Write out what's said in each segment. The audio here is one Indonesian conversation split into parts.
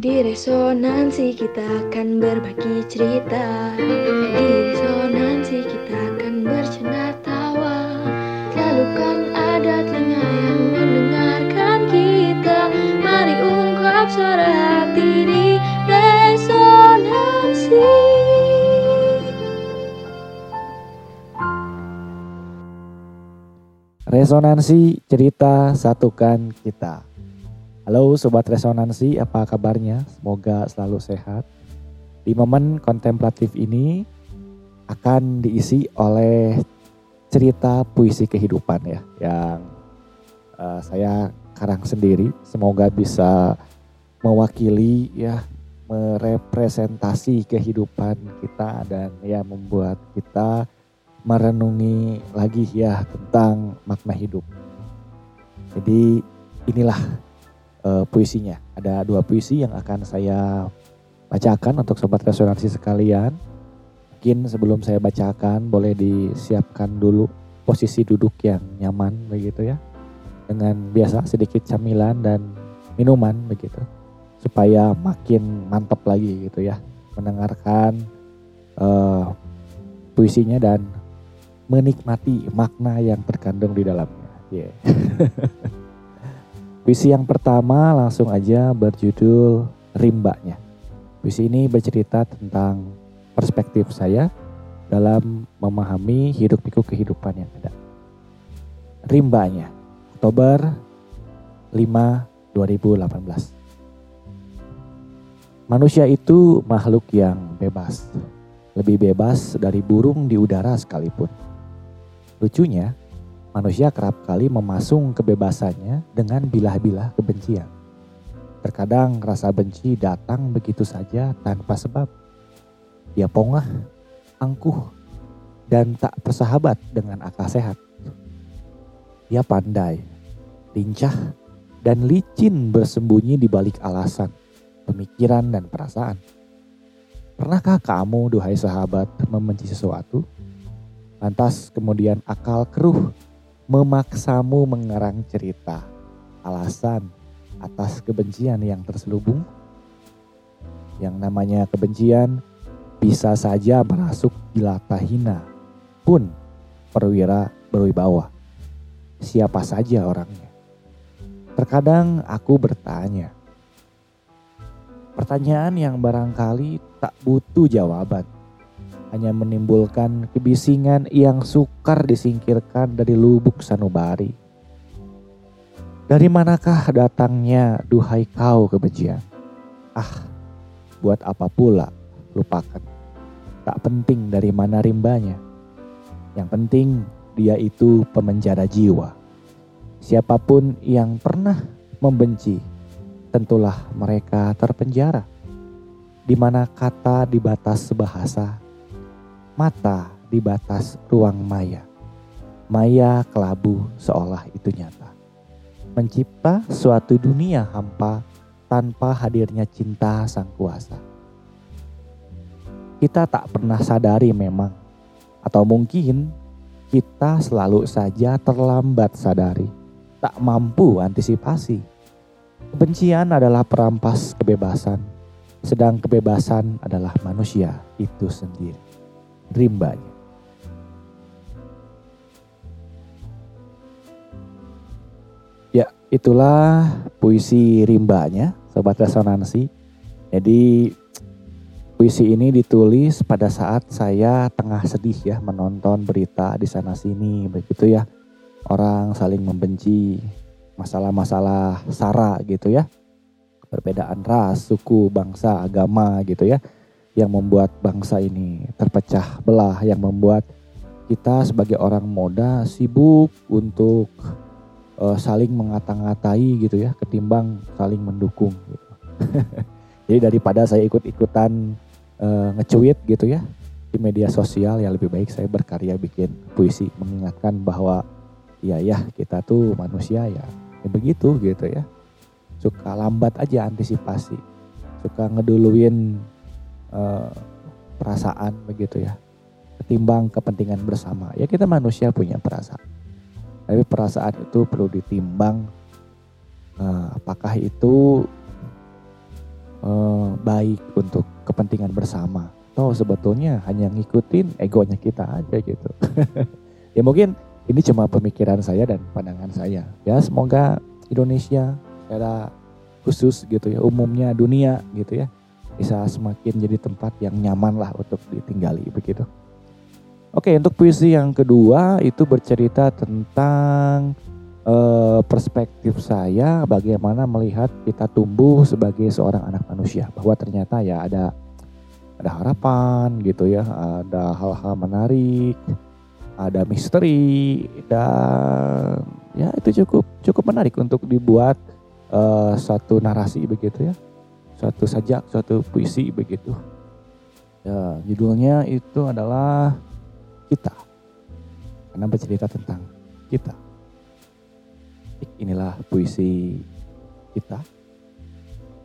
Di resonansi kita akan berbagi cerita. Di resonansi kita akan bercanda tawa. Selalu kan ada telinga yang mendengarkan kita. Mari ungkap suara hati di resonansi. Resonansi cerita satukan kita. Halo Sobat Resonansi, apa kabarnya? Semoga selalu sehat. Di momen kontemplatif ini akan diisi oleh cerita puisi kehidupan ya, yang uh, saya karang sendiri. Semoga bisa mewakili ya, merepresentasi kehidupan kita dan ya membuat kita merenungi lagi ya tentang makna hidup. Jadi inilah uh, puisinya. Ada dua puisi yang akan saya bacakan untuk sobat resonansi sekalian. Mungkin sebelum saya bacakan boleh disiapkan dulu posisi duduk yang nyaman begitu ya. Dengan biasa sedikit camilan dan minuman begitu. Supaya makin mantap lagi gitu ya mendengarkan uh, puisinya dan menikmati makna yang terkandung di dalamnya. Yeah. Puisi yang pertama langsung aja berjudul Rimbanya. Puisi ini bercerita tentang perspektif saya dalam memahami hidup pikuk kehidupan yang ada. Rimbanya, Oktober 5 2018. Manusia itu makhluk yang bebas, lebih bebas dari burung di udara sekalipun. Lucunya, manusia kerap kali memasung kebebasannya dengan bilah-bilah kebencian. Terkadang rasa benci datang begitu saja tanpa sebab. Dia pongah, angkuh, dan tak bersahabat dengan akal sehat. Dia pandai, lincah, dan licin bersembunyi di balik alasan, pemikiran, dan perasaan. Pernahkah kamu, duhai sahabat, membenci sesuatu? Lantas kemudian akal keruh memaksamu mengerang cerita, alasan atas kebencian yang terselubung. Yang namanya kebencian bisa saja merasuk jelata hina pun perwira berwibawa. Siapa saja orangnya. Terkadang aku bertanya, pertanyaan yang barangkali tak butuh jawaban hanya menimbulkan kebisingan yang sukar disingkirkan dari lubuk sanubari. Dari manakah datangnya duhai kau kebencian? Ah, buat apa pula lupakan. Tak penting dari mana rimbanya. Yang penting dia itu pemenjara jiwa. Siapa pun yang pernah membenci, tentulah mereka terpenjara. Di mana kata di batas bahasa mata di batas ruang maya. Maya kelabu seolah itu nyata. Mencipta suatu dunia hampa tanpa hadirnya cinta sang kuasa. Kita tak pernah sadari memang, atau mungkin kita selalu saja terlambat sadari, tak mampu antisipasi. Kebencian adalah perampas kebebasan, sedang kebebasan adalah manusia itu sendiri rimbanya. Ya, itulah puisi rimbanya, sobat resonansi. Jadi puisi ini ditulis pada saat saya tengah sedih ya menonton berita di sana sini begitu ya. Orang saling membenci, masalah-masalah sara gitu ya. Perbedaan ras, suku, bangsa, agama gitu ya yang membuat bangsa ini terpecah belah, yang membuat kita sebagai orang muda sibuk untuk uh, saling mengata-ngatai gitu ya, ketimbang saling mendukung. Gitu. Jadi daripada saya ikut-ikutan uh, ngecuit gitu ya di media sosial, ya lebih baik saya berkarya bikin puisi mengingatkan bahwa ya ya kita tuh manusia ya, ya begitu gitu ya. Suka lambat aja antisipasi, suka ngeduluin uh, perasaan begitu ya ketimbang kepentingan bersama ya kita manusia punya perasaan tapi perasaan itu perlu ditimbang uh, apakah itu uh, baik untuk kepentingan bersama. Atau sebetulnya hanya ngikutin egonya kita aja gitu. ya mungkin ini cuma pemikiran saya dan pandangan saya. Ya semoga Indonesia secara khusus gitu ya, umumnya dunia gitu ya, bisa semakin jadi tempat yang nyaman lah untuk ditinggali begitu. Oke, untuk puisi yang kedua itu bercerita tentang uh, perspektif saya bagaimana melihat kita tumbuh sebagai seorang anak manusia bahwa ternyata ya ada ada harapan gitu ya, ada hal-hal menarik, ada misteri dan ya itu cukup cukup menarik untuk dibuat uh, suatu narasi begitu ya, suatu sajak, suatu puisi begitu. Ya, judulnya itu adalah kita. Karena bercerita tentang kita. Inilah puisi kita.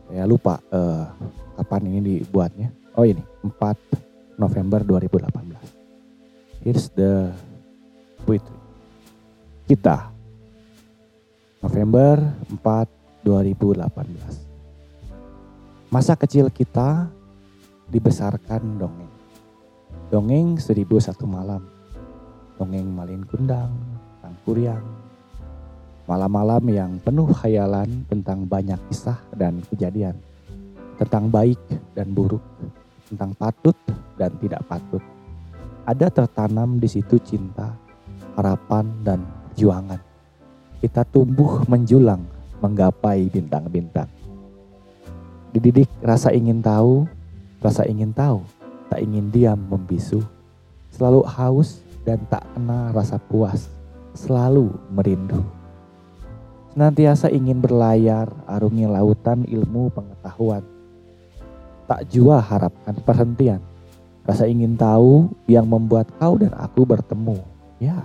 Saya lupa uh, kapan ini dibuatnya. Oh ini, 4 November 2018. Here's the poetry. Kita. November 4 2018. Masa kecil kita dibesarkan dongeng Dongeng seribu satu malam. Dongeng Malin Kundang, Kang Kuryang. Malam-malam yang penuh khayalan tentang banyak kisah dan kejadian. Tentang baik dan buruk. Tentang patut dan tidak patut. Ada tertanam di situ cinta, harapan, dan perjuangan. Kita tumbuh menjulang menggapai bintang-bintang. Dididik rasa ingin tahu, rasa ingin tahu, tak ingin diam membisu, selalu haus dan tak kenal rasa puas, selalu merindu. Senantiasa ingin berlayar, arungi lautan ilmu pengetahuan. Tak jua harapkan perhentian, rasa ingin tahu yang membuat kau dan aku bertemu. Ya,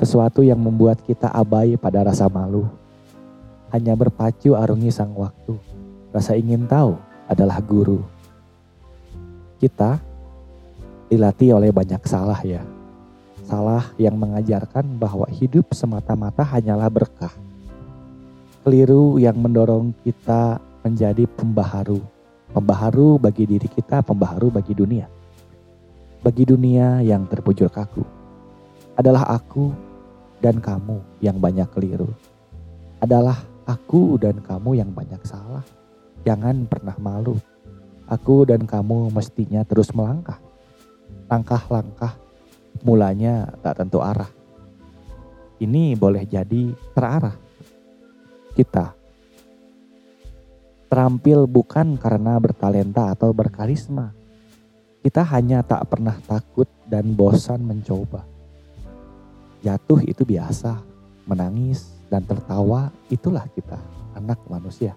sesuatu yang membuat kita abai pada rasa malu. Hanya berpacu arungi sang waktu, rasa ingin tahu adalah guru kita dilatih oleh banyak salah ya. Salah yang mengajarkan bahwa hidup semata-mata hanyalah berkah. Keliru yang mendorong kita menjadi pembaharu. Pembaharu bagi diri kita, pembaharu bagi dunia. Bagi dunia yang terpujur kaku. Adalah aku dan kamu yang banyak keliru. Adalah aku dan kamu yang banyak salah. Jangan pernah malu Aku dan kamu mestinya terus melangkah. Langkah-langkah mulanya tak tentu arah. Ini boleh jadi terarah. Kita terampil bukan karena bertalenta atau berkarisma. Kita hanya tak pernah takut dan bosan mencoba. Jatuh itu biasa, menangis dan tertawa itulah kita, anak manusia.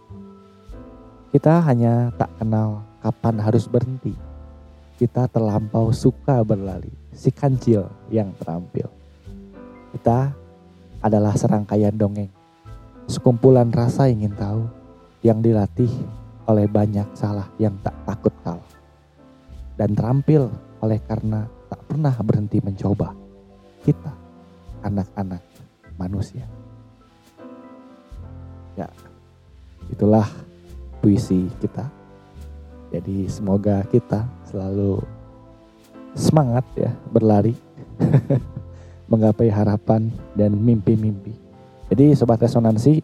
Kita hanya tak kenal kapan harus berhenti. Kita terlampau suka berlari, si kancil yang terampil. Kita adalah serangkaian dongeng, sekumpulan rasa ingin tahu yang dilatih oleh banyak salah yang tak takut kalah. Dan terampil oleh karena tak pernah berhenti mencoba. Kita, anak-anak manusia. Ya, itulah puisi kita jadi semoga kita selalu semangat ya berlari menggapai harapan dan mimpi-mimpi. Jadi sobat resonansi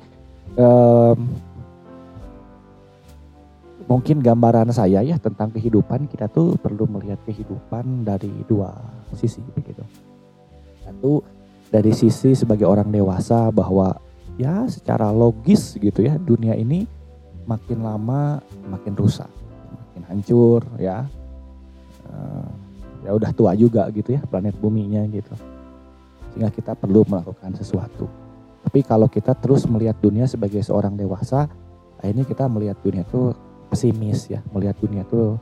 um, mungkin gambaran saya ya tentang kehidupan kita tuh perlu melihat kehidupan dari dua sisi begitu. Satu dari sisi sebagai orang dewasa bahwa ya secara logis gitu ya dunia ini makin lama makin rusak makin hancur ya. Uh, ya udah tua juga gitu ya planet buminya gitu. Sehingga kita perlu melakukan sesuatu. Tapi kalau kita terus melihat dunia sebagai seorang dewasa akhirnya kita melihat dunia itu pesimis ya. Melihat dunia itu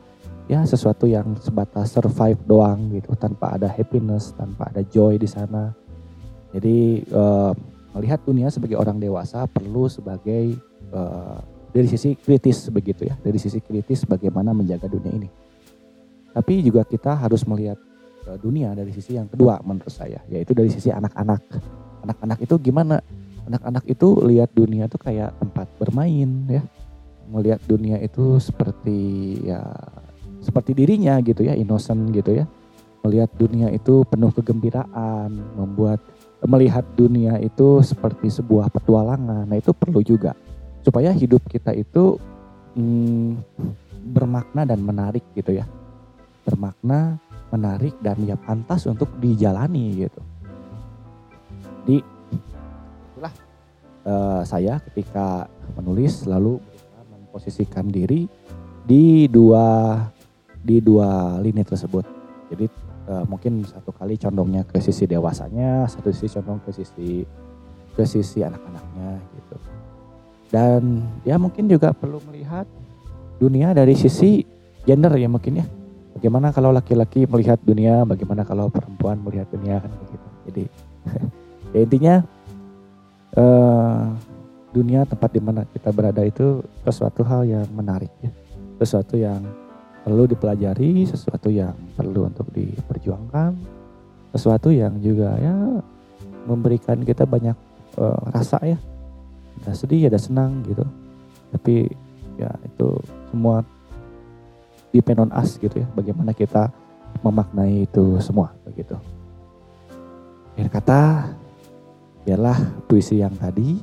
ya sesuatu yang sebatas survive doang gitu tanpa ada happiness tanpa ada joy di sana. Jadi uh, melihat dunia sebagai orang dewasa perlu sebagai uh, dari sisi kritis begitu ya, dari sisi kritis bagaimana menjaga dunia ini. Tapi juga kita harus melihat uh, dunia dari sisi yang kedua menurut saya, yaitu dari sisi anak-anak. Anak-anak itu gimana? Anak-anak itu lihat dunia tuh kayak tempat bermain ya, melihat dunia itu seperti ya seperti dirinya gitu ya, innocent gitu ya. Melihat dunia itu penuh kegembiraan, membuat melihat dunia itu seperti sebuah petualangan. Nah, itu perlu juga supaya hidup kita itu hmm, bermakna dan menarik gitu ya. Bermakna, menarik dan ya pantas untuk dijalani gitu. Di itulah uh, saya ketika menulis lalu memposisikan diri di dua di dua lini tersebut. Jadi uh, mungkin satu kali condongnya ke sisi dewasanya, satu sisi condong ke sisi ke sisi anak-anaknya gitu. Dan ya mungkin juga perlu melihat dunia dari sisi gender ya mungkin ya. Bagaimana kalau laki-laki melihat dunia, bagaimana kalau perempuan melihat dunia kan begitu. Jadi ya intinya uh, dunia tempat di mana kita berada itu sesuatu hal yang menarik ya. Sesuatu yang perlu dipelajari, sesuatu yang perlu untuk diperjuangkan, sesuatu yang juga ya memberikan kita banyak uh, rasa ya. Ada sedih, ada senang gitu. Tapi ya itu semua depend on us gitu ya. Bagaimana kita memaknai itu semua begitu. Akhir kata, biarlah puisi yang tadi.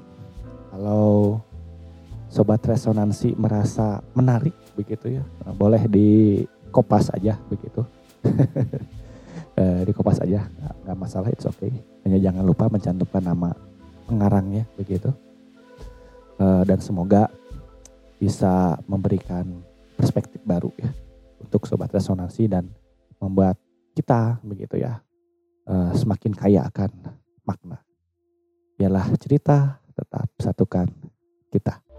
Kalau sobat resonansi merasa menarik begitu ya nah, boleh di kopas aja begitu eh, di kopas aja nggak, masalah oke okay. hanya jangan lupa mencantumkan nama pengarangnya begitu eh, dan semoga bisa memberikan perspektif baru ya untuk sobat resonansi dan membuat kita begitu ya eh, semakin kaya akan makna. Biarlah cerita tetap satukan kita